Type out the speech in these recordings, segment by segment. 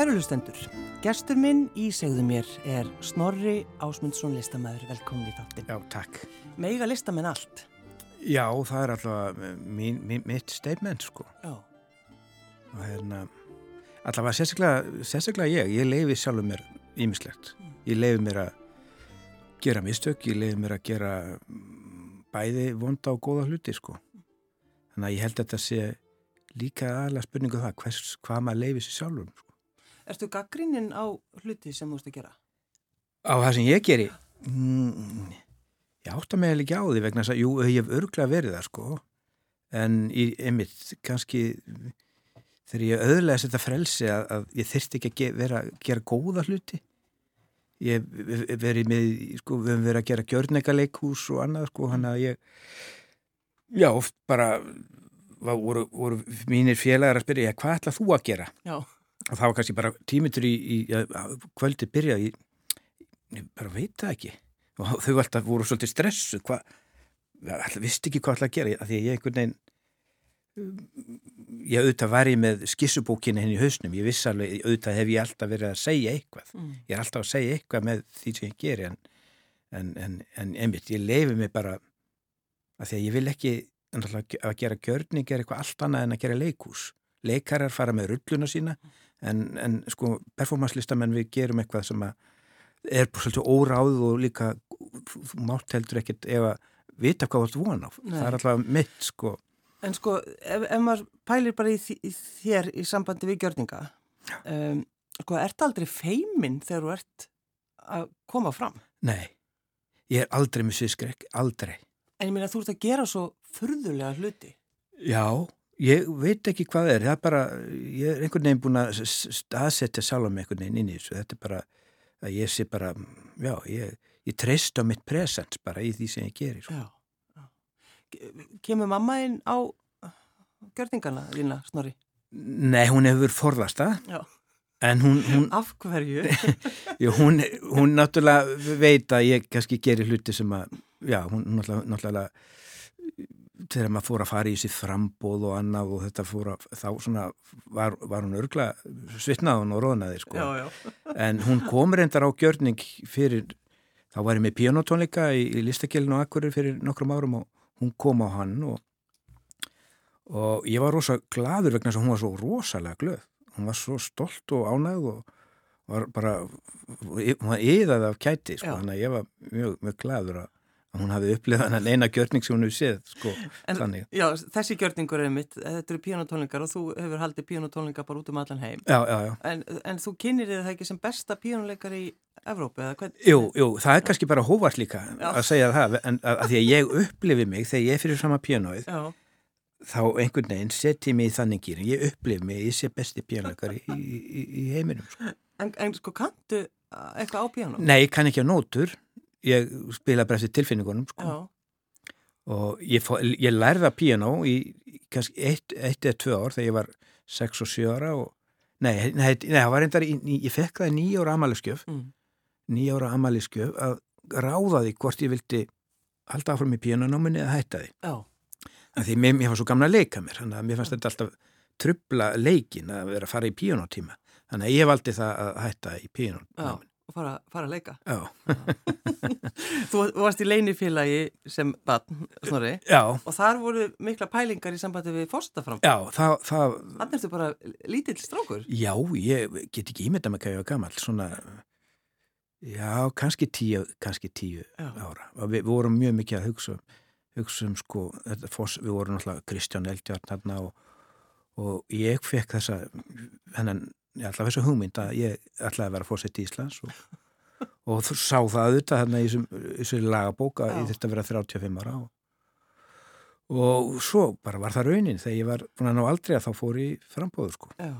Kærulustendur, gestur minn í segðu mér er Snorri Ásmundsson listamæður, velkomin í þáttin. Já, takk. Meiga listamenn allt? Já, það er alltaf mín, mín, mitt statement, sko. Já. Og hérna, allavega sérstaklega, sérstaklega ég, ég leifi sjálfur mér ímislegt. Ég leifi mér að gera mistök, ég leifi mér að gera mm, bæði vonda og góða hluti, sko. Þannig að ég held að þetta sé líka aðlega spurningu um það, hvers, hvað maður leifi sér sjálfur, sko. Erstu gaggrinninn á hluti sem þú ert að gera? Á það sem ég geri? Mm, ég átta mig eða ekki á því vegna þess að, jú, ég hef örglega verið það, sko. En í, einmitt, kannski þegar ég auðlega þetta frelsi að, að ég þurfti ekki að ge, vera að gera góða hluti. Ég verið með, sko, við hefum verið að gera gjörnegaleikús og annað, sko, hann að ég, já, oft bara voru, voru mínir félagar að spyrja, hvað ætlað þú að gera? Já það var kannski bara tímitur í, í, í kvöldi byrjaði ég bara veit það ekki. Og þau alltaf voru svolítið stressu hvað, alltaf visti ekki hvað alltaf að gera? Að því að ég einhvern veginn ég auðvitað var ég með skissubókinu henni í hausnum, ég viss alveg auðvitað hef ég alltaf verið að segja eitthvað. Mm. ég er alltaf að segja eitthvað með því sem ég ger en, en, en, en einmitt, ég leifi mig bara að því að ég vil ekki að gera gjörning er eitthvað allt annað en að gera leikús leikarar fara með rulluna sína en, en sko performanslistamenn við gerum eitthvað sem er svolítið óráð og líka mátt heldur ekkert ef að vita hvað þú ert vona á. Nei. Það er alltaf mitt sko. En sko ef, ef maður pælir bara í, í þér í sambandi við gjörninga um, sko ert aldrei feiminn þegar þú ert að koma fram? Nei, ég er aldrei með sviðskrekk, aldrei. En ég meina þú ert að gera svo furðulega hluti. Já, Ég veit ekki hvað er, það er bara, ég er einhvern veginn búin að aðsetja sjálf með einhvern veginn inn í þessu, þetta er bara að ég sé bara, já, ég, ég treyst á mitt presens bara í því sem ég gerir. Já, já. Kemur mamma inn á görningana þína, Snorri? Nei, hún hefur forðast það. Já. En hún... hún Af hverju? hún, hún náttúrulega veit að ég kannski gerir hluti sem að, já, hún náttúrulega, náttúrulega þegar maður fór að fara í þessi frambóð og annað og þetta fór að þá svona var, var hún örgla svitnaðun og róðnaði sko. Já, já. en hún kom reyndar á gjörning fyrir, þá var ég með pianotónleika í, í listakilinu og akkurir fyrir nokkrum árum og hún kom á hann og, og ég var rosa gladur vegna þess að hún var svo rosalega glöð. Hún var svo stolt og ánægð og var bara hún var yðað af kæti sko, þannig að ég var mjög, mjög gladur að að hún hafi upplifað hann eina gjörning sem hún hefur séð sko, en, Já, þessi gjörningur er mitt, þetta eru píanotónlingar og þú hefur haldið píanotónlingar bara út um allan heim já, já, já. En, en þú kynir þið það ekki sem besta píanoleikar í Evrópu? Jú, jú, það er kannski bara hóvart líka að segja það, en að, að því að ég upplifi mig þegar ég fyrir sama píanóið þá einhvern veginn setjum mig í þannig gýrin, ég upplifi mig, ég sé besti píanoleikar í, í, í, heiminum sko. en, en sko kanntu eitthvað á píanó? Nei, kann ekki á nótur ég spila bara eftir tilfinningunum sko. og ég, ég lærða piano í kannski eitt, eitt eða tvö ár þegar ég var 6 og 7 ára og, nei, nei, nei, það var reyndar ég fekk það í nýjára amaliskjöf mm. nýjára amaliskjöf að ráða því hvort ég vildi halda áfram í pianonáminni eða hætta því Já. því mér, mér var svo gamla að leika mér þannig að mér fannst þetta alltaf trubla leikin að vera að fara í pianotíma þannig að ég valdi það að hætta í pianonáminni og fara, fara að leika Já. Þú varst í leinifélagi sem barn, snorri Já. og þar voru mikla pælingar í sambandi við fórstafram Já, það, það Þannig ertu bara lítill strákur Já, ég get ekki ímynda með hvað ég var gammal svona, já, kannski tíu kannski tíu já. ára við, við vorum mjög mikið að hugsa hugsa um sko, fós, við vorum náttúrulega Kristján Eldjarn og, og ég fekk þessa hennan ég ætla að þessu hugmynd að ég ætlaði að vera fórsett í Íslands og, og sá það auðvitað hérna í þessu lagabóka ég þurfti að vera 35 ára og, og svo bara var það raunin þegar ég var búin að ná aldrei að þá fór í frambóður sko. Já,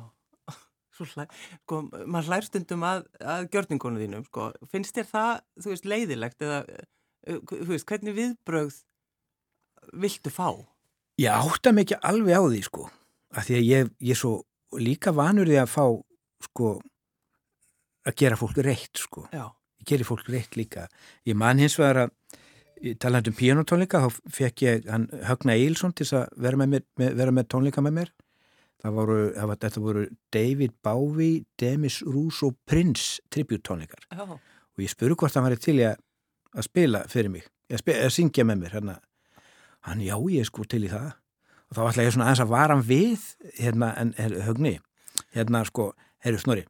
sko, maður hlærstundum að, að gjörningunum þínum sko, finnst þér það, þú veist, leiðilegt eða, uh, þú veist, hvernig viðbröð viltu fá? Ég átta mikið alveg á því sko, að því að ég, ég svo líka vanur því að fá sko að gera fólk reitt sko. Já. ég gerir fólk reitt líka. Ég man hins vegar að talandum píanotónleika þá fekk ég hann Högna Eilsson til að vera með, mér, með, vera með tónleika með mér. Það voru, það var, þetta voru David Bowie, Demis Rousseau og Prince tributtónleikar Já. og ég spuru hvort hann var til að, að spila fyrir mig, að, spila, að syngja með mér hérna, hann já ég er sko til í það og þá ætla ég svona aðeins að vara hann við hérna, en högni hérna sko, herru Snorri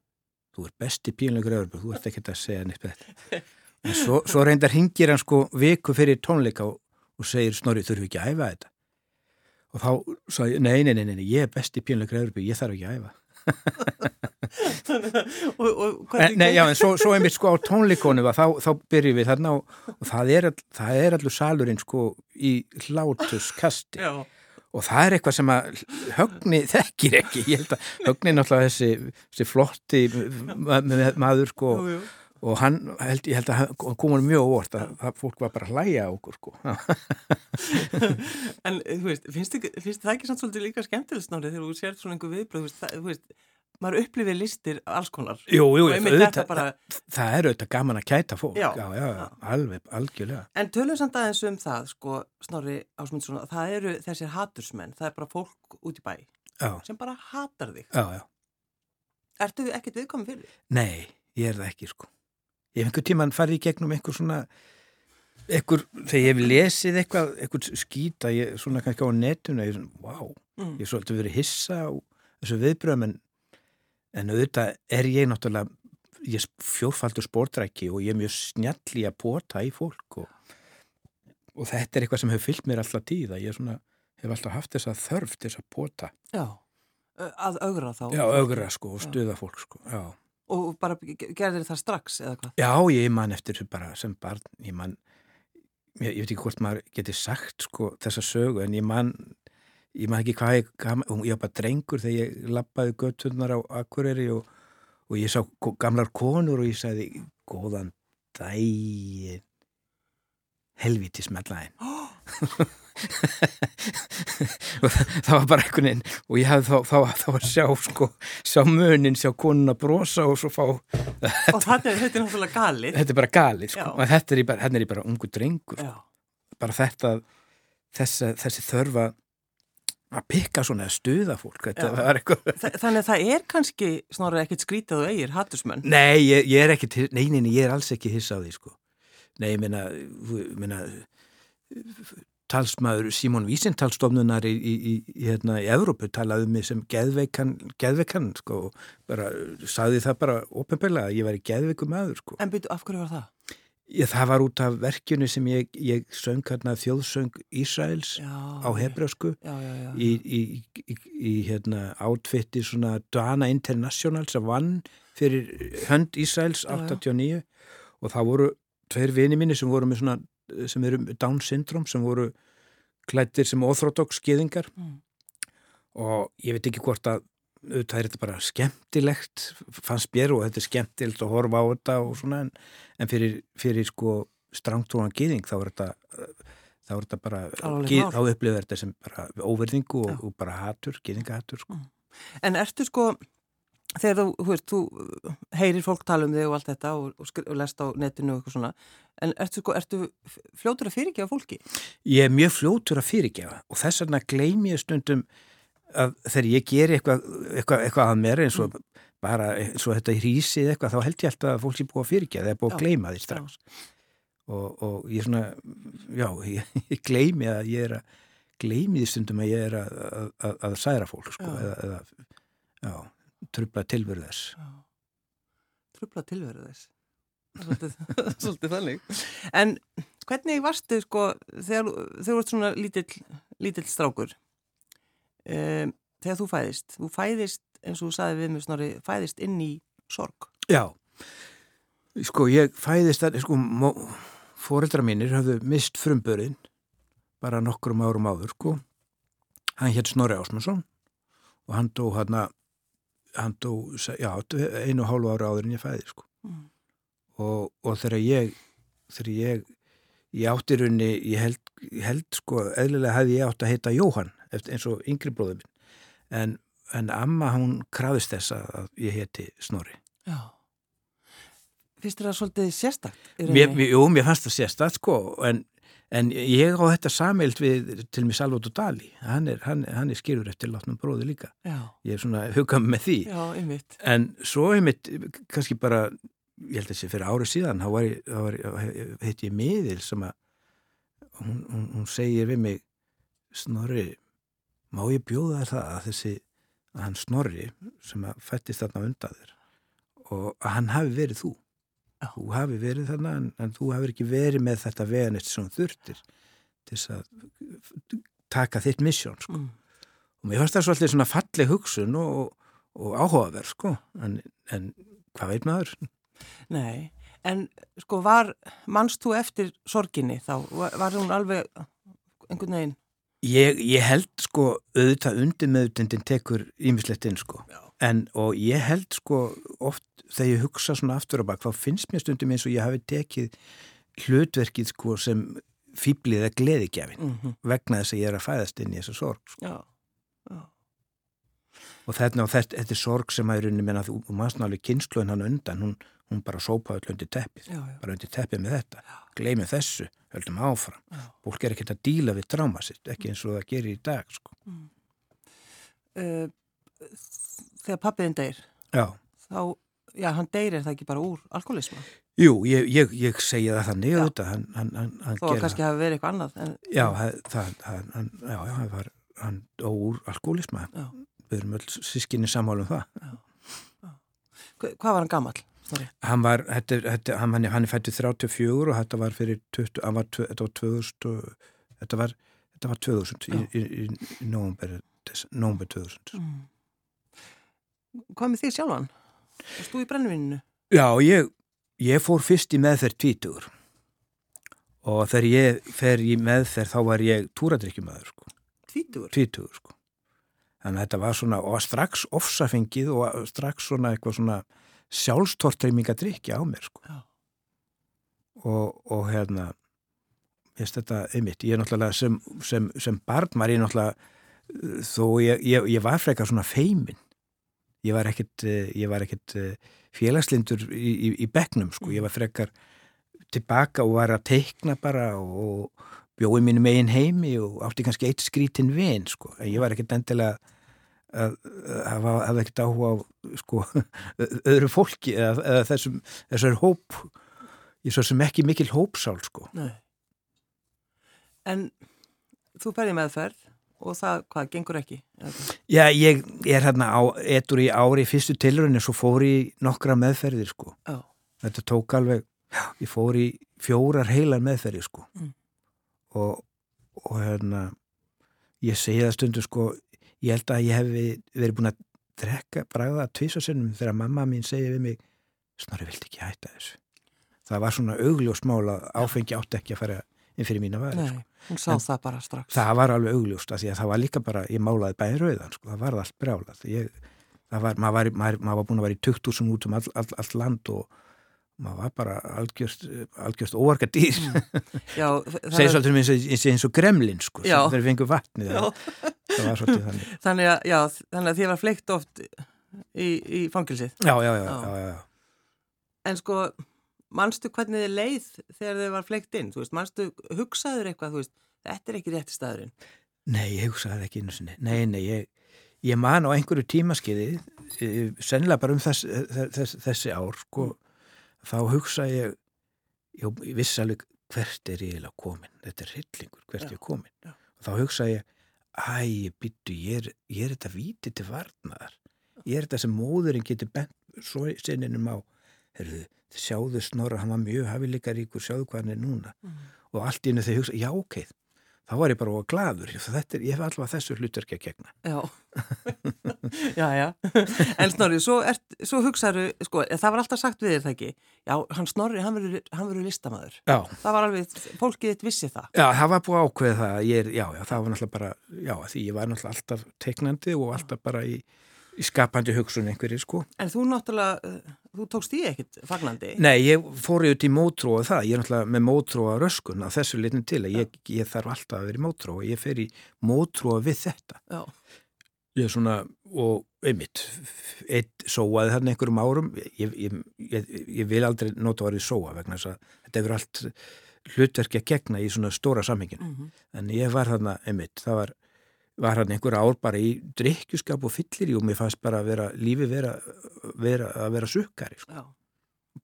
þú er besti pínulegur öðrurbjörn, þú ert ekkert að segja neitt betur en svo, svo reyndar hingir hann sko viku fyrir tónleika og, og segir Snorri þurfu ekki að æfa þetta? Og þá sagði ég, nei, nei, nei, nei, ég er besti pínulegur öðrurbjörn, ég þarf ekki að æfa. Og, og En, nei, já, en svo, svo einmitt sko á tónleikonum þá, þá byrjum við þarna og, og það, er, all- það er allur salurinn sko í hlátuskasti Já, og það er eitthvað sem að högni þekkir ekki, ég held að högni er náttúrulega þessi, þessi flotti ma ma maður sko. Jú, jú. og hann, held, ég held að hann kom hann mjög óvart að, að fólk var bara að hlæja okkur sko. En þú veist, finnst, ekki, finnst það ekki svolítið líka skemmtilegt snárið þegar þú sér svona einhver viðbröð, þú veist, maður upplifir listir alls konar. Jú, jú, auðvitað, bara- það, það er auðvitað gaman að kæta fólk Já. já, já, alveg, algjörlega En tölum samt aðeins um það, sko, Snorri Ásmundsson, að það eru þessir hatursmenn, það er bara fólk út í bæ Já, sem bara hatar þig. já, já Ertu ekkert viðkominn fyrir? Nei, ég er það ekki sko. Ég hef einhver tíman farið í gegnum einhver svona einhver, þegar ég hef lesið eitthvað, einhver skýta ég, svona kannski á netuna, ég er svona, wow Mm. ég er svolítið verið hissa á þessu viðbröðum en, auðvitað er ég náttúrulega ég fjórfaldur sportræki og ég er mjög snjall í að pota í fólk og, og þetta er eitthvað sem hefur fyllt mér alltaf tíð að ég svona, hef alltaf haft þessa þörf til þess að pota Já. Að augra þá. já, augra sko og Já. stuða fólk sko, já Og bara ge- gerðir það strax eða hvað? Já, ég man eftir bara sem barn, ég man, ég, ég veit ekki hvort maður geti sagt sko þessa sögu en ég man, ég man ekki hvað ég, ég var bara drengur þegar ég lappaði göttunar á Akureyri og, og ég sá gamlar konur og ég sagði, góðan daginn, helviti smellaðin. og það, það var bara einhvern veginn og ég hafði þá, þá, þá að sjá sko, sjá munin, sjá konuna brosa og svo fá Og þetta þetta er náttúrulega galið. þetta er bara galið sko. Þetta er ég bara, bara ungu drengur Já. bara þetta þessi, þessi þörfa að pikka svona að stuða fólk þetta Já. var eitthvað Þa- Þannig að það er kannski snorri ekkert skrítið og eigir hatursmenn. nei, ég, ég er ekki, nei, nei, nei, ég er alls ekki hissa á því sko nei, ég meina, meina talsmaður Simon Wiesenthal-stofnunar í, í, í, í, hérna, í Evrópu talaði um mig sem geðveikan, geðveikan sko, bara saði það bara ofinbeglega að ég væri geðveikum maður sko. En byrju, af hverju var það? Ég, það var út af verkjunu sem ég, ég söng hérna þjóðsöng Ísraels Já. á hebrösku Já, já, já. í, í, í, í hérna átfitti svona Dana International sem vann fyrir hönd Ísraels Já, já. 89 og það voru tveir vini mínir sem voru með svona sem eru Down syndrom sem voru klættir sem orthodox skýðingar Mm. og ég veit ekki hvort að auðvitað er þetta bara skemmtilegt fannst mér og þetta er skemmtilegt að horfa á þetta og svona en, en fyrir, fyrir sko strangtrúan gýðing þá er þetta þá er þetta bara, mál. þá upplifir þetta sem bara óverðingu og, og bara hatur, gýðingahatur sko. En ertu sko, þegar þú, þú veist, þú heyrir fólk tala um þig og allt þetta og, og, og lest á netinu og eitthvað svona, en ertu sko, ertu fljótur að fyrirgefa fólki? Ég er mjög fljótur að fyrirgefa og þess vegna gleymi ég stundum að þegar ég geri eitthvað, eitthvað, eitthvað að mér eins og bara eins og þetta hrísið eitthvað þá held ég alltaf að fólk sé búið að fyrirgefa það er búið að Já, gleyma því strax og, og ég svona, já, ég, ég gleymi að ég er að gleymi því stundum að ég er að, að, að, að særa fólk sko, Já. eða, eða, trubla tilveru þess. Trubla tilveru þess. Svolítið, þannig. En hvernig varstu sko, þegar þú- ert svona lítill, lítill strákur, um, þegar þú fæðist, þú fæðist, eins og þú saði við mig snorri, fæðist inn í sorg. Já, sko ég fæðist að, sko, fóreldra mínir hafðu mist frumbörinn bara nokkrum árum áður, sko. Hann hétt Snorri Ásmundsson og hann dó hann hann dó, já, einu og hálfu ára áður en ég fæði, sko. Mm. Og, og þegar ég, þegar ég, ég átti í rauninni, ég held, ég held, sko, eðlilega hefði ég átt að heita Jóhann, eftir, eins og yngri bróður minn. En, en amma, hún krafðist þess að ég heiti Snorri. Já. Fyrst er það svolítið sérstakt? Mér, jú, mér fannst það sérstætt sko en, en ég á þetta samilt við til mig Salvatore Dali hann er, hann, hann er skilur eftir látnum bróði líka Já, ég er svona hugað með því já, en svo einmitt kannski bara, ég held að þessi fyrir árið síðan þá heit ég miðil sem að hún, hún, hún segir við mig Snorri, má ég bjóða það að þessi, að hann Snorri sem að fættist þarna undan þér og að hann hafi verið þú þú hafi verið þarna en, en þú hafi ekki verið með þetta veganist sem þurftir til þess að taka þitt misjón sko. Mm. og mér fannst það svolítið svona falleg hugsun og, og áhugaverð sko. en, en hvað veit maður? Nei, en sko var, mannst þú eftir sorginni þá? Var, var hún alveg einhvern veginn? Ég, ég held sko auðvitað undir meðutendin tekur ímislegt inn sko Já. en og ég held sko oft þegar ég hugsa svona aftur á bak þá finnst mér stundum eins og ég hafi tekið hlutverkið sko sem fýblið eða gleðigjafin Mm -hmm. vegna þess að ég er að fæðast inn í þessu sorg sko. Já, já, og þetta, þetta, þetta er sorg sem að í rauninni menna þú mannsnáli kynsluðin hann undan hún, hún bara sópaði öll undir teppið já, já. bara undir teppið með þetta gleymið þessu, höldum áfram Já. fólk er ekkert að díla við tráma sitt ekki eins og það gerir í dag sko. Uh, þegar pappiðin deyr, Já, þá, já, hann deyr er það ekki bara úr alkoholisma? jú, ég, ég, ég segi það þannig auðvitað, hann, hann, hann, hann Þó að kannski hafi verið eitthvað annað. En, Já, það, það, það, hann, já, hann var hann dó úr alkoholisma við erum öll sískinni sammála um það Hva- Hvað var hann gamall? Hann var, þetta, þetta, hann, hann er- hann fættið 34 og þetta var fyrir 20, hann var, þetta var 2000 og, þetta var, þetta var 2000 í, í, í, í nómber nómber 2000 Mm. Hvað með því sjálfan? Þú í brennivinninu? Já, ég, ég fór fyrst í meðferð tvítugur og þegar ég fer í meðferð þá var ég túradrykkjumæður sko, Tvítugur? tvítugur sko þannig að þetta var svona, og strax ofsafengið og strax svona eitthvað svona sjálfstortreimingadrykja á mér sko. Og, og hérna veist þetta einmitt, ég er náttúrulega sem, sem, sem barn var ég náttúrulega uh, þó ég, ég, ég var frekar svona feimin ég var ekkit, uh, ég var ekkit uh, félagslindur í, í, í bekknum sko, ég var frekar tilbaka og var að teikna bara og bjóði mínu megin heimi og átti kannski eitt skrítin vin sko, en ég var ekkit endilega að hafa ekkert áhuga á sko, öðru fólki eða, eða þessum, þessar hóp ég svo sem ekki mikil hópsál sko. Nei. En þú ferði meðferð og það, hvað, gengur ekki? Já, ég er hérna á etur í ári í fyrstu tilrunni svo fór í nokkra meðferðir sko. Já. Þetta tók alveg, ég fór í fjórar heilar meðferðir sko. Mm. Og, og hérna, ég segi það stundu sko, ég held að ég hef verið búin að drekka bræða tvísasinnum þegar mamma mín segi við mig, Snorri, viltu ekki hætta þessu? Það var svona augljóst mál að áfengi átti ekki að fara inn fyrir mína væri. Nei, hún sá En- það bara strax. Það var alveg augljóst að því að það var líka bara, ég málaði bæði rauðan, sko, það var allt brjálað. Ég, það var, maður var, maður, maður var búin að vera í 20.000 út um all, all, allt land og maður var bara algjörst, algjörst óarka dýr. Það- Segir svolítið eins og, gremlin, sko, Já. sem þeir fengu vatnið. Þannig. Þannig að, já, þannig að þið var fleikt oft í, í fangilsið. Já, já, já, Já. já. En sko, manstu hvernig þið leið þegar þið var fleikt inn? Þú veist, manstu, hugsaður eitthvað, þú veist, þetta er ekki rétti staðurinn. Nei, ég hugsaði ekki einu sinni. Nei, nei, ég, ég man á einhverju tímaskiði, eh, sennilega bara um þess, þess, þessi ár, sko, þá hugsaði ég, ég, vissi alveg hvert er ég eiginlega komin. Þetta er hryllingur, hvert Já, ég er komin. já. Þá hugsaði ég, æ, byttu, ég ég er þetta víti til varnaðar. Ég er þetta sem móðurinn getur bent svo sinninum á, herruðu, sjáðu snorra, hann var mjög hafileikaríkur, sjáðu hvað hann er núna. Og allt í hennu ég hugsa, já ok þá var ég bara og gladur þetta er, ég hef allavega þessu hlutverki að gegna Já, já, já. En Snorri, svo, svo hugsaðu, sko, það var alltaf sagt við þér það ekki. Já, hann Snorri, hann verður, listamæður. já, Það var alveg, fólkið þitt vissi það. já, það var búið að ákveða það að ég er, já, já, það var náttúrulega bara já, því ég var náttúrulega alltaf teiknandi og alltaf bara í, í skapandi hugsun einhverjir, sko. En þú náttúrulega, uh, þú tókst í ekkit fagnandi. Nei, ég fór ég út í mótróa það, ég er náttúrulega með mótróa röskun að þessu litin til að ég, ég þarf alltaf að vera í mótróa, ég fer í mótróa við þetta. Já, Ég er svona, og einmitt, eitt sóaði þarna einhverjum árum, ég, ég, ég, ég vil aldrei nota orðið sóa vegna þess að þetta hefur allt hlutverki að gegna í svona stóra samhenginu. Mm -hmm. En ég var þarna, einmitt, það var, var hann einhver ár bara í drikkjuskap og fyllir og mér fannst bara að vera, lífi vera, vera að vera sukkari. Sko. Já,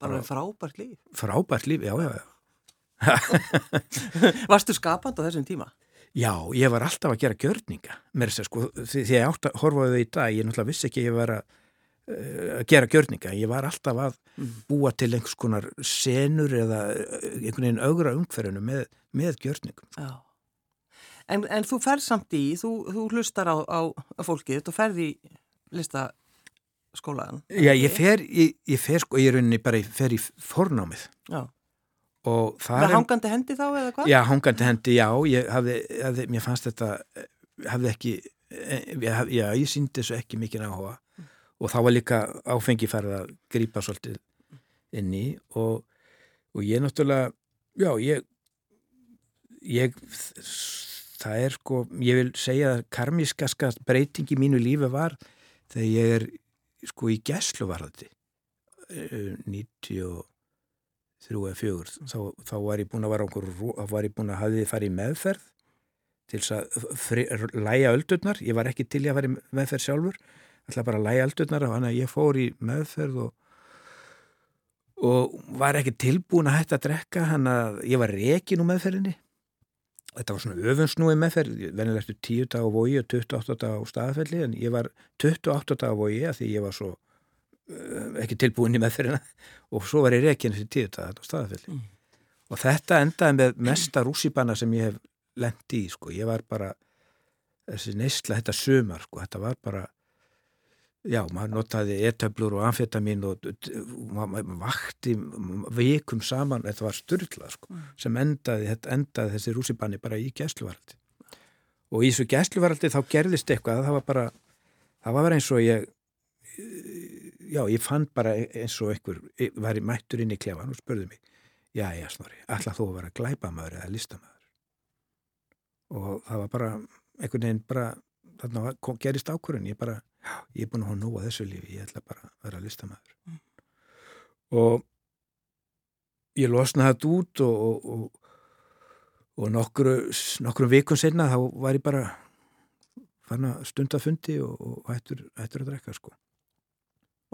bara frábært líf. Frábært líf, já, já, já. Varstu skapand á þessum tíma? Já, ég var alltaf að gera gjörninga, mér sé sko, því ég átt að horfa á þau í dag, ég náttúrulega vissi ekki að ég var að að gera gjörninga. Ég var alltaf að mm. búa til einhvers konar senur eða einhvern veginn augra umhverfinu með, með gjörningum. Já. En, en þú fer samt í, þú, þú hlustar á, á, fólkið, þú ferð í listaskólaðan. Já, ég fer, ég, ég fer sko, ég er rauninni bara, ég fer í fornámið. Já. Og það er... Hangandi hendi þá eða hvað? Já, hangandi hendi, já, ég hafði, hafði mér fannst þetta, hafði ekki, já, ég síndi þessu ekki mikið áhuga og þá var líka áfengi farið að grýpa svolítið inn í og, og ég náttúrulega já, ég ég það er sko, ég vil segja að karmiskaska breyting í mínu lífi var þegar ég er sko í gæsluvarðati 93 eða 4 þá, þá var ég búin að vera okkur, var ég búin að hafi farið meðferð til þess að læja öldurnar, ég var ekki til að fara í meðferð sjálfur ætla bara að læja aldurnar af hann að ég fór í meðferð og, og var ekki tilbúin að hætta að drekka hann að ég var rekin úr meðferðinni þetta var svona öfunnsnúi meðferð. Venilegt 10 dag á vogi og 28 dag á staðfelli en ég var 28 dag á vogi að því ég var svo uh, ekki tilbúin í meðferðina og svo var ég rekin fyrir 10 dag á staðfelli mm. og þetta endaði með mesta rússipanna sem ég hef lendi í sko, ég var bara þessi neysla þetta sömar sko, þetta var bara já, maður notaði etöflur og amfetamin og vakti vikum saman, þetta var styrla sko, mm. sem endaði, endaði þessi rússibanni bara í gæsluvaraldi og í þessu gæsluvaraldi þá gerðist eitthvað, það var bara það var eins og ég já, ég fann bara eins og einhver var í mættur inn í klefan og spurði mig, já, já, snorri alltaf þú að vera glæpamöður eða listamöður og það var bara einhvern veginn bara þarna gerist ákvörðun, ég bara ég er búin að hafa að þessu lífi, ég ætla bara að vera listamæður mm. og ég losnaði þetta út og, og, og, og nokkru, nokkru vikun senna þá var ég bara fann að stunda fundi og hættur, hættur að drekka sko.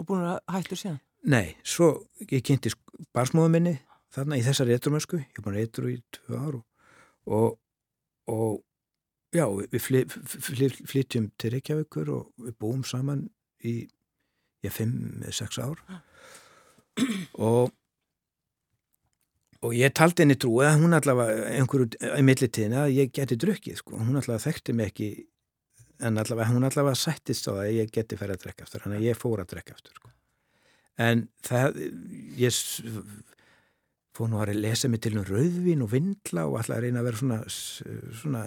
Og búin að hættur síðan? Nei, svo ég kynnti barsmóðum minni þarna í þessari eitthrumösku, ég er búin að eitthru í tvö ár og Já, við fly, fly, flytjum til Reykjavíkur og við búum saman í, ég, fimm, sex ár. Og og ég taldi henni trú að hún allavega einhverju í millitíðina að ég geti drukkið sko, hún allavega þekkti mig ekki en allavega hún allavega sættist á það að ég geti ferið að drekka aftur, þannig að ég fór að drekka aftur sko. en það ég fór nú að lesa mig til um rauðvin og vindla og alltaf að reyna að vera svona, svona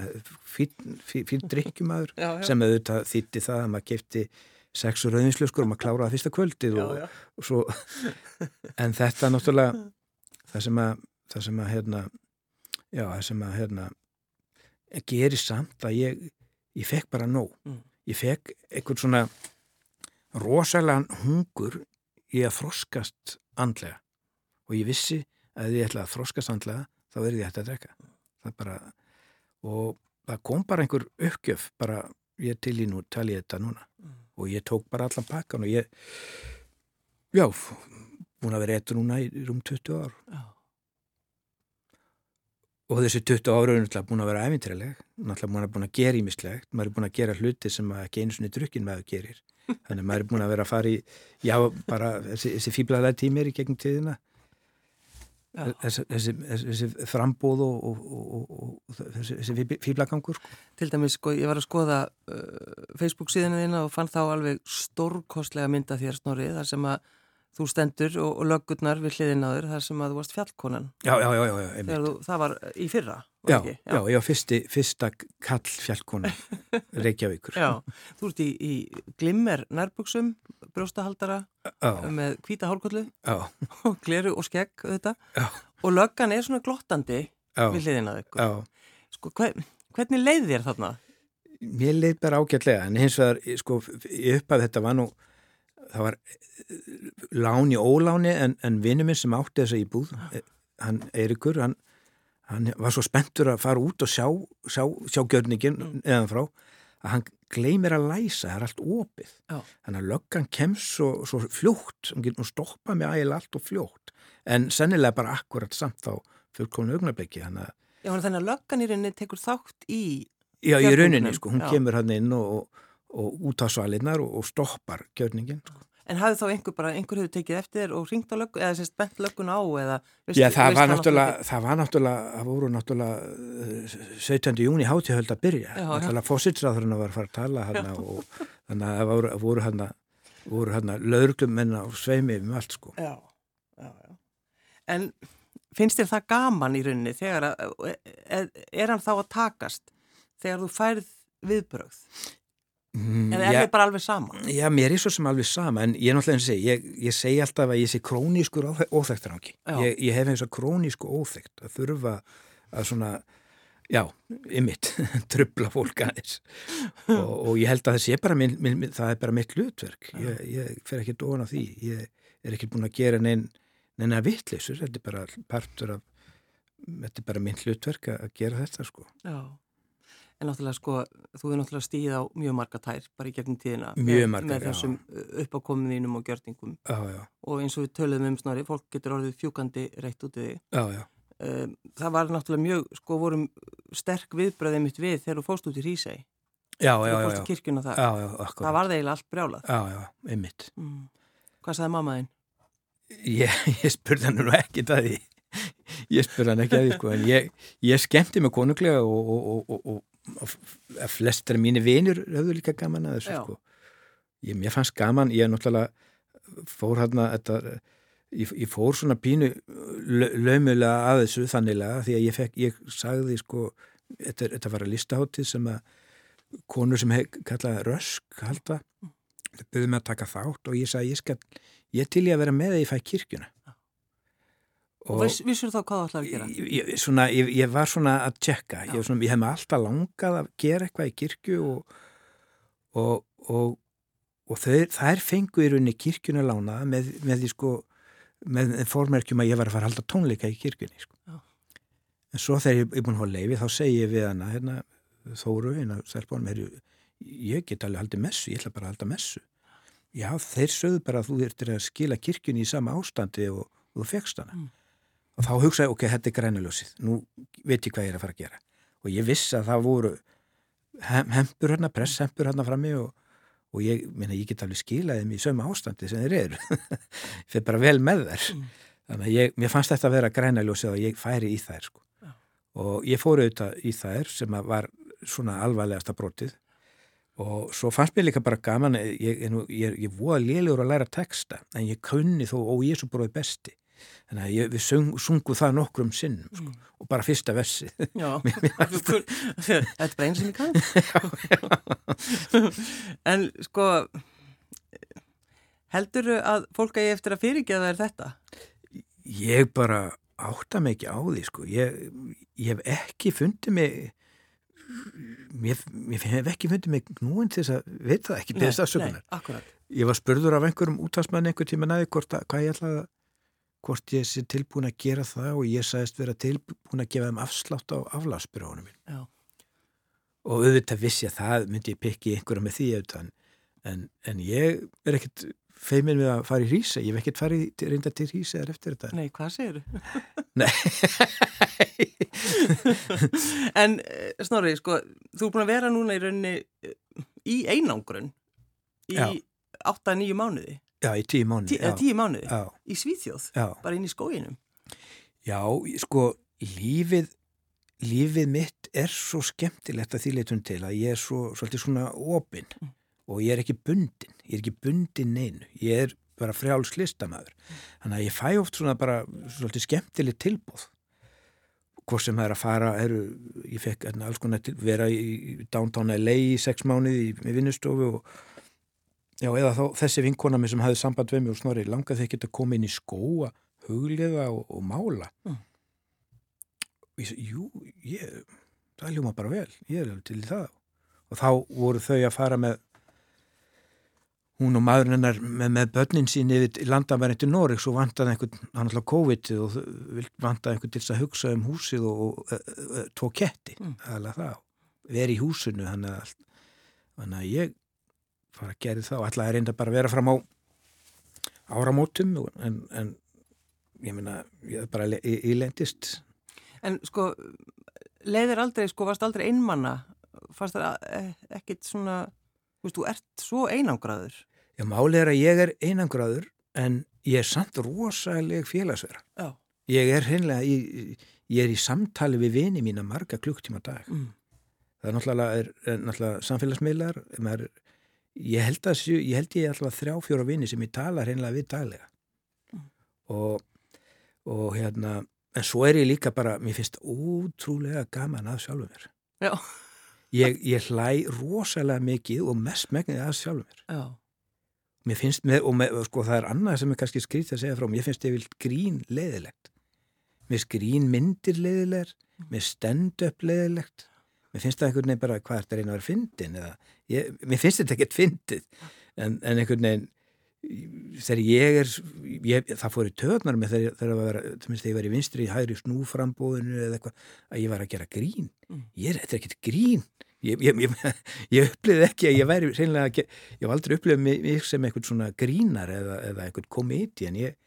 fín drikkjumadur sem auðvitað þýtti það að maður kefti sex og rauðvinslöskur og maður kláraði fyrsta kvöldið og, já, já. og svo en þetta náttúrulega það sem að það sem að hérna já það sem að hérna gerir samt að ég ég fekk bara nóg mm. ég fekk einhvern svona rosalega hungur í að froskast andlega og ég vissi að ég ætla að þróskast andlega þá er ég hægt að drekka. Það bara, og það kom bara einhver uppgjöf bara ég til í nú tali ég þetta núna. Mm. og ég tók bara allan pakkan og ég já, búin að vera eitthvað núna í rúm 20 ár. Já. og þessi 20 ára er náttúrulega búin að vera æfintrileg náttúrulega búin að, gera ímislegt maður er búin að gera hluti sem ekki einu svonni drukkin maður gerir. Þannig að maður er búin að vera að fara í já, bara þessi, þessi fýblaðlega tímir í gegnum tíðina þessi, þessi, þessi frambóð og, og, og þessi fýblagangur sko. Til dæmis, sko, ég var að skoða uh, Facebook síðan þína og fann þá alveg stórkostlega mynda þér snorri þar sem að þú stendur og, og löggurnar við hliðin á þér þar sem að þú varst fjallkonan. Já, já, já, já þú, Það var í fyrra Já, já, já, ég var fyrsti, fyrsta kall fjallkonan Reykjavíkur. Já, þú ert í, í glimmer nærbuksum brjóstahaldara með hvita hálkollu og gleru og skegg þetta og löggan er svona glottandi við á þig sko, hver, Hvernig leið þér þarna? Mér leið bara ágætlega en hins vegar, sko, ég uppað þetta var nú það var eh, láni óláni en, en vinnu minn sem átti þessa íbúð eh, hann Eirikur, hann, hann var svo spenntur að fara út og sjá, sjá, sjá gjörningin mm. eðan frá að hann gleymir að læsa, það er allt opið þannig að löggan kemst svo, svo fljótt, hann getur nú stoppað með ægil allt og fljótt, en sennilega bara akkurat samt á þannig að Já, þannig að löggan í rauninni tekur þátt í Já, í rauninni, sko, hún Já. kemur hann inn og, og, og út á svalinnar og, og stoppar gjörningin sko. En hafði þá einhver bara, einhver hefur tekið eftir og ringt á löggun, eða sérst bent löggun á eða veist, Já, það var náttúrulega, það var náttúrulega, það voru náttúrulega eh, 17. júni hátíðhöld að byrja. Já. Náttúrulega fósitsræðurinn var að fara að tala hann og þannig að það voru, voru hann voru hann lögurglumenn á sveimi um allt sko. Já, já, já. En finnst þér það gaman í rauninni þegar að, er, er hann þá að takast þegar þú færð viðbrögð? Mm, En er þið bara alveg saman? já, mér er svo sem alveg sama en ég er náttúrulega að segja, ég, ég segi alltaf að ég sé krónískur. Já. Ég, ég hef eins og krónísku óþekkt að þurfa að svona Já, ymmit, trubla fólk aðeins. Og, og ég held að það sé bara minn, minn, það er bara mitt hlutverk. Ég, ég fer ekki dóan á því. Ég er ekki búin að gera neinn neina vittleysur, þetta er bara partur af, þetta er bara minn hlutverk að gera þetta sko. Já, en náttúrulega sko, þú er náttúrulega stíð á mjög marga tær bara í gegnum tíðina með, margar, með þessum uppákominðinum og gjörningum Já, já, og eins og við töluðum um snari, fólk getur orðið fjúkandi reitt út þig. já, já Um, það var náttúrulega mjög, sko, vorum sterk viðbröðið mitt við þegar þú fóst út í. Já, Þegar já, þú já, fóst í já, Það akkurat var það eiginlega allt brjálað. Já, já, ymmit Mm. Hvað sagði mammaðinn? Ég, ég spurði hann nú ekki það því ég spurði hann ekki að því sko en ég, ég skemmti mig konunglega og, og, og, og, og flestar mínir vinur höfðu líka gaman að þessu sko. Ég, mér fannst gaman, ég náttúrulega fór hann að þetta ég, ég fór svona pínu lö- laumulega að þessu þannilega því að ég fekk, ég sagði sko þetta, þetta var að listaháttið sem að konur sem hef kallað rösk halda, þau byrjuðu mig að taka þátt og ég sagði ég skal ég til ég að vera með að ég fæ kirkjuna Og viss, vissur þá hvað þú ætlaði að gera? ég, svona, ég, ég var svona að tjekka ég, svona, ég hef mig alltaf langað að gera eitthvað í kirkju og, og, og, og þau, þær fengu í rauninni kirkjuna lána með, með því sko með fórmerkjum að ég var að fara að halda tónleika í kirkjunni sko. En svo þegar ég er búin að hafa leifi þá segi ég við hana hérna, Þóru, hérna, er, ég get alveg haldið messu, ég ætla bara að halda messu já, þeir sögðu bara að þú þurftir að skila kirkjunni í sama ástandi og, og þú fegst hana Mm. Og þá hugsaði, ok, þetta er grænuljósið nú veit ég hvað ég er að fara að gera og ég vissi að það voru hem, hempur hérna, presshempur hérna frammi og, og ég, minna, ég get alveg skilaði þeim í sömu ástandi sem þeir eru ég fyrir bara vel með þær Mm. þannig að ég, mér fannst þetta að vera grænuljósið og ég færi í þær sko. Já. og ég fór auðvitað í þær sem var svona alvarlegasta brotið og svo fannst mér líka bara gaman ég, ég, ég, ég voða lélegur að læra texta en ég kunni þó og ég svo bróði besti þannig að ég, við sung, sungu það nokkrum sinnum sko, Mm. og bara fyrsta versi þetta er bara eins sem ég kann. en sko, heldur að fólk að ég eftir að fyrirgeða þér þetta? ég bara átta mig ekki á því sko. ég, ég hef ekki fundið mig mér, mér hef ekki fundið mig núin til þess að veit það ekki, nei, akkurat. ég var spurður af einhverjum útastmann einhver tíma næði hvort að, hvað ég ætlaði að hvort ég sé tilbúin að gera það og ég sagðist vera tilbúin að gefa þeim afslátt á aflagsbyrjónum minn Já. og auðvitað vissi að það myndi ég pikki einhverja með því auðvitað en, en ég er ekkert feimin við að fara í Rísa, ég hef ekkert farið reynda til Rísa eða eftir þetta Nei, hvað segir þú? Nei, en eh, Snorri, sko, þú er búin að vera núna í rauninni eh, í einangrun í Já. 8-9 mánuði, já, í tíu mánu tí, 10 mánuði, já, í Svíþjóð, já, bara inn í skóginum. já, sko lífið lífið mitt er svo skemmtilegt að því leitum til að ég er svo, svolítið svona opinn Mm. og ég er ekki bundin, ég er ekki bundin neinu, ég er bara frjáls listamæður. Þannig að ég fæ oft svona bara svolítið skemmtileg tilbúð. Hvort sem það er að fara, eru, ég fekk hérna, alls konar til, vera í downtown LA í sex mánuði í, í vinnustofu og já, eða þá þessi vinkona mér sem hafði samband við mig og snorri langaði ekki að koma inn í skóa, hugliða og, og mála. Mm. Og ég segi, jú, ég, það hljóma bara vel, ég er alveg til það. Og þá voru þau að fara með hún og maðurinn hennar með, með börnin sín yfir landamæri til Noreg svo vantaði einhvern, hann alltaf COVID og vantaði einhvern til þess að hugsa um húsið og, og e, e, tvo ketti mm. alveg það, veri í húsinu þannig að, þannig að ég fara að gera það og alltaf er reynda bara að vera fram á áramótum en, en ég minna, ég bara ílendist En sko, leiðir aldrei, sko, varst aldrei einmanna fannst það e, ekkit svona veist, þú ert svo einangraður. Já, málið er að ég er einangraður en ég er samt rosaleg félagsverða. Já. Ég er hreinlega, ég, ég er í samtali við vini mína marga klukktíma dag. Mm. Það er náttúrulega, er, er náttúrulega samfélagsmiðlar, er, ég held að ég held ég alltaf þrjá fjóra vini sem ég tala hreinlega við daglega. Mm. Og, og hérna, en svo er ég líka bara, mér finnst ótrúlega gaman að sjálfu mér. Já ég, ég hlæ rosalega mikið og mest megnið að sjálfur mér Já. mér finnst, með, og með, sko, það er annað sem er kannski skrýtt að segja frá mér finnst ég vil grín leiðilegt mér finnst grín myndir leiðilegar mér stend upp leiðilegt mér finnst það einhvern veginn bara hvað er þetta reyna að vera fyndin eða, ég, mér finnst þetta ekkert fyndið. En, en einhvern veginn þegar ég er ég, það fór í töðnar með þegar, þegar, þegar ég var í vinstri í hægri snúframbóðinu eða eitthvað að ég var að gera grín. Mm. ég er, þetta er ekkert grín. Ég, ég, ég upplifði ekki að ég væri reynilega, ég hef aldrei upplifið mig sem eitthvað svona grínar eða, eða eitthvað komedi en ég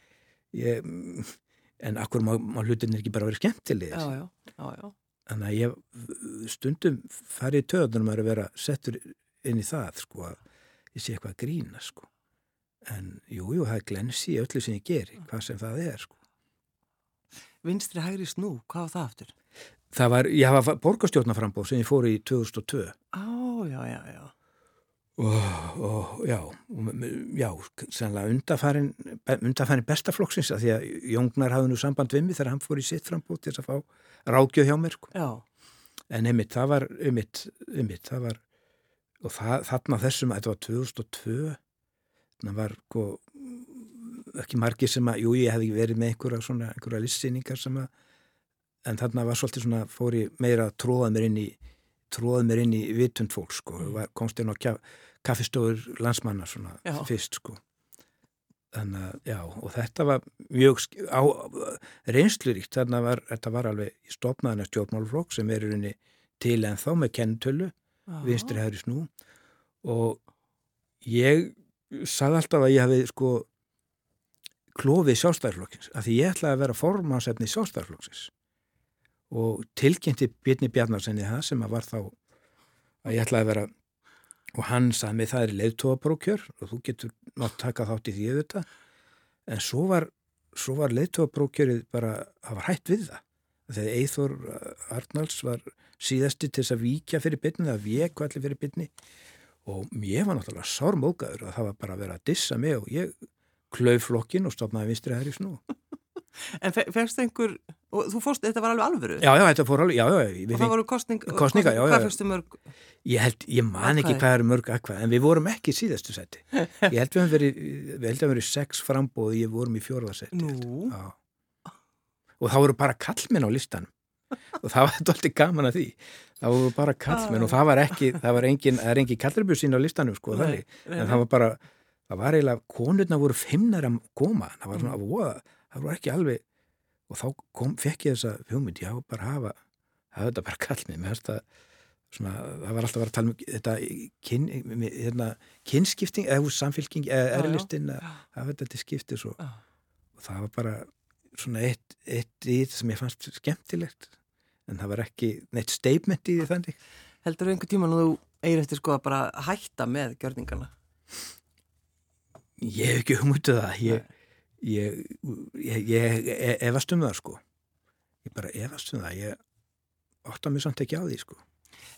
en akkur má, má hlutinir ekki bara vera skemmtilegir? Já, já, já, þannig að ég stundum farið í töðunum að vera settur inn í það sko að ég sé eitthvað grína sko en jújú, jú, það er glensi í öllu sem ég geri, hvað sem það er sko. Vinstri hægri snú, hvað var það aftur? Það var, ég hafa borgastjórnaframbóð sem ég fór í 2002 Á, já, já, já og, og já já, sannlega undarfærin undarfærin bestaflokksins að því að Jóngnar hafði nú samband við mig þegar hann fór í sitt frambóð til þess að fá rákjöð hjá mér sko. en einmitt, það var einmitt, einmitt, það var og það, þarna þessum að þetta var 2002 það var sko, ekki margir sem að, jú ég hefði verið með einhverja svona, einhverja listsýningar sem að en þarna var svolítið svona, fór ég meira að tróða mér inn í tróða mér inn í vitund fólk sko, mm. var, komst inn á kaffistofur landsmanna svona já. fyrst sko. Þannig að, já, og þetta var mjög á, reynsluríkt þarna var, þetta var alveg stopnaðan af stjórnmálflokk sem er í rauninni til en þá með kennutölu vinstri hægri snú. Og ég sagði alltaf að ég hafi sko klófið sjálfstæðarflokksins af því ég ætlaði að vera formansefni sjálfstæðarflokksins og tilkynnti Björni Bjarnarsenni það sem að var þá að ég ætlaði að vera og hann sagði mig það er leiðtóaprókjör og þú getur nátt taka þátt í því auðvitað. En svo var, var leiðtóaprókjörið bara, það var hætt við það. Þegar Eithor Arnalds var síðasti til þess að víkja fyrir bytni það vek allir fyrir bytni og ég var náttúrulega sármókaður að það var bara að vera að dissa mig og ég klauf flokkin og stopnaði vinstri hæri snú En fegst einhver og þú fórst, þetta var alveg alvöru? Já, já, þetta fór alveg, já, já Og það voru kostning, kostninga, já, já. Hvað fegstu mörg? Ég held, ég man ekki hvað eru mörg akkvað en við vorum ekki í síðastu seti Ég held við hefum verið, við held við verið sex frambóð og ég vorum í fjórðarseti Nú? Já. Og það voru bara kallminn á listanum. Og það var alltaf gaman að því. Það voru bara kallmenn og það var ekki það var engin, það er engin kallarbjörnsinn á listanum sko nei, nei, en það var bara það var eiginlega, konurna voru fimmnar að koma, það var svona, mm. voða, það voru ekki alveg og þá kom, fekk ég þessa hugmynd, já, bara hafa hafa þetta bara kallmenn, með þetta svona, það var alltaf að vera að tala um þetta kyn, hérna, kynskipting eða samfélking, eða erlistin að hafa þetta til skiptis og, og það var bara svona eitt, eitt í þetta sem ég fannst skemmtilegt. En það var ekki neitt statement í því þannig. Heldur þú einhver tíma nú þú eigir eftir sko að bara hætta með gjörningarna? Ég hef ekki humutið það. Ég, ég, ég, ég e, efast um það sko. Ég bara efast um það. Ég óttan mér samt ekki á því sko.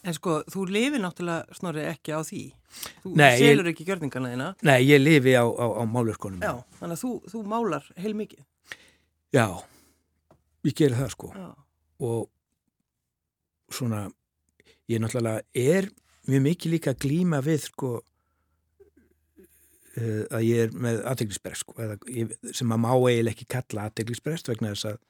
En sko, þú lifi náttúrulega snorri ekki á því. Þú nei, selur ekki gjörningarna þína. Nei, ég lifi á, á, á málurskonum Já, þannig að þú, þú málar heil mikið Já, ég ger það sko. Já. og svona, ég náttúrulega er mjög mikið líka að glýma við sko uh, að ég er með aðteglisbrest sko, sem að má eiginlega ekki kalla aðteglisbrest vegna þess að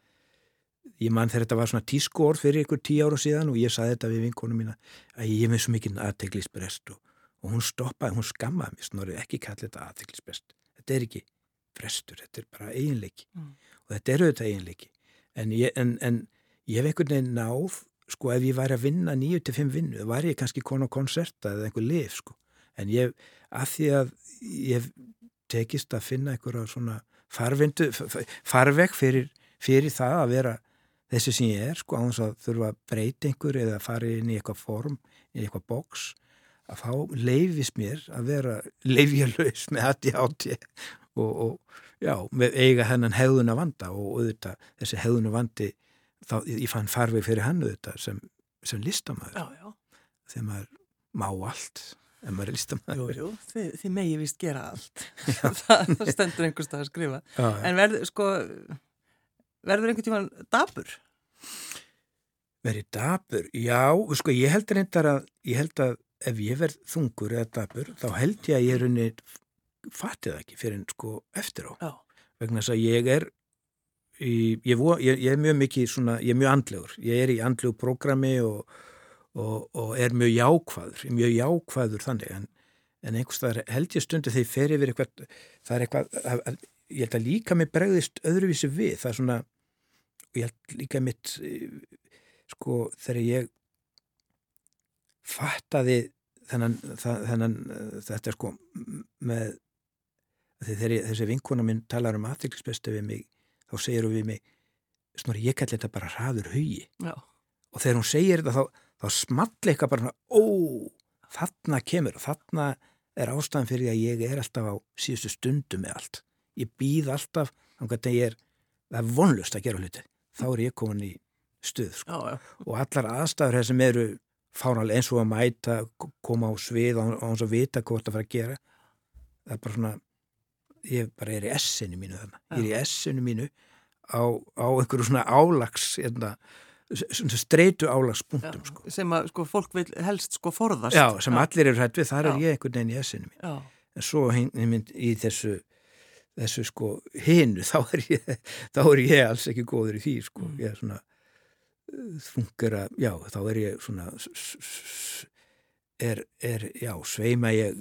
ég mann þegar þetta var svona tískór fyrir ykkur tíu ára síðan og ég saði þetta við vinkonum mína að ég er með svo mikið aðteglisbrest og, og hún stoppaði, hún skammaði mér snorrið ekki kallið þetta aðtiklisbest þetta er ekki frestur, þetta er bara eiginleiki. Mm. og þetta eru þetta eiginleiki. En ég, en, en ég hef einhvern veginn náð sko ef ég væri að vinna 9-5 vinnu, þá var ég kannski konu á konserta eða einhver lif sko en ég, að því að ég tekist að finna einhverja svona farvindu, farveg fyrir, fyrir það að vera þessi sem ég er sko á þess að þurfa einhver eða fara inn í eitthvað form, í eitthvað boks að þá leifis mér að vera leifjarlaus með hætti átti og, og já, með eiga hennan hefðuna vanda og auðvitað þessi hefðuna vandi þá ég fann farveg fyrir hann auðvitað sem, sem listamæður þegar maður má allt en maður er listamæður Jú, jú, þið, þið megi vist gera allt. Það, það stendur einhverstað að skrifa. Já, en verður sko verður einhvern tíman dabur? Verður dabur? Já, sko ég held reyndar að ég held að ef ég verð þungur eða dabur þá held ég að ég er unni fattið ekki fyrir en sko eftir á. Já. vegna þess að ég er ég, ég, ég er mjög mikið svona, ég er mjög andlegur. Ég er í andlegu prógrami og og, og er mjög jákvæður, mjög jákvæður þannig. En, en einhverstað held ég stundu þegar ég fer yfir eitthvað, það er eitthvað, að, að, ég held að líka mig bregðist öðruvísi við, það er svona, ég held líka mitt, sko þegar ég fattaði þennan, þennan þetta sko með þegar þessi vinkona minn talar um aftiklisbestu við mig, þá segir hún við mig, snori ég kalli þetta bara hraður hugi. Já. og þegar hún segir þetta þá þá small eitthvað bara ó, þarna kemur og þarna er ástæðan fyrir að ég er alltaf á síðustu stundu með allt ég býð alltaf er, það er vonlust að gera hluti þá er ég komin í stuð sko. já, já. og allar aðstæður sem eru fánalega eins og að mæta koma á svið og hans að vita hvort það fara að gera það er bara svona ég bara er í essinu mínu þannig ég er í essinu mínu á, á einhverju svona álags hérna streitu álagspunktum sko. sem að sko, fólk vil helst sko forðast já, sem já. allir eru hætt við, þar já. er ég einhvern veginn í essinu mín en svo mynd, í þessu þessu sko hinu þá er ég, þá er ég alls ekki góður í því sko, mm. ég er svona þungur að, já, þá er ég svona er, er já, sveima ég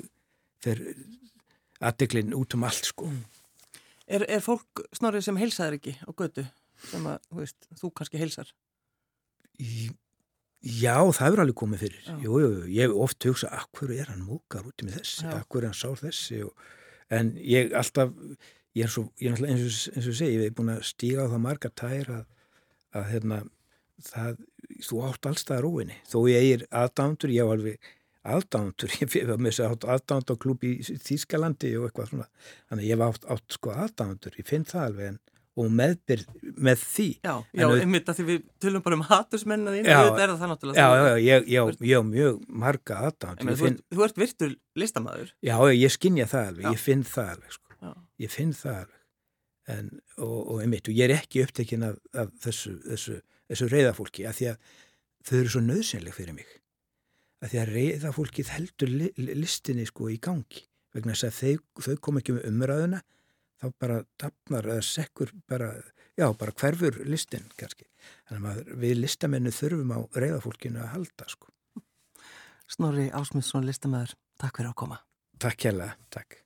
fyrir aðdeglinn út um allt sko mm. Er, er fólk snorrið sem heilsaður ekki á götu sem að, þú veist, þú kannski heilsar Já, það er alveg komið fyrir. Jú, jú, ég hef oft hugsað, akkur er hann múkar út með þessi, Já. akkur er hann sár þessi? Og, en ég alltaf, ég er svo, ég er eins og, eins og segi, ég hef búin að stíga á það marga tær að, að hérna, það, þú átt allstað róinni, þó ég er aðdándur, ég á alveg aðdándur, ég hef með þess að aðdánd á klúpi í Þýskalandi og eitthvað svona, þannig ég hef átt, átt sko aðdándur, ég finn það alveg en og meðbyrð með því. Já, já einmitt að því við tölum bara um hatusmenna þín, þetta er það náttúrulega Já, já, ég, já, ég á mjög marga þú, finn... þú ert virtur listamæður Já, ég skinnja það alveg, já. ég finn það alveg sko. ég finn það alveg. En, og, og einmitt, og ég er ekki upptekinn af, af þessu, þessu, þessu reyðafólki að því að þau eru svo nöðsynleg fyrir mig. Að því að reyðafólkið heldur li, listinni sko í gangi vegna þess að þau, þau kom ekki með umræðuna þá bara tapnar eða sekkur bara, já, bara hverfur listin kannski. Þannig að við listamennu þurfum á reyðafólkinu að halda sko. Snorri Ásmundsson listamæður, takk fyrir að koma. Takk hjá takk.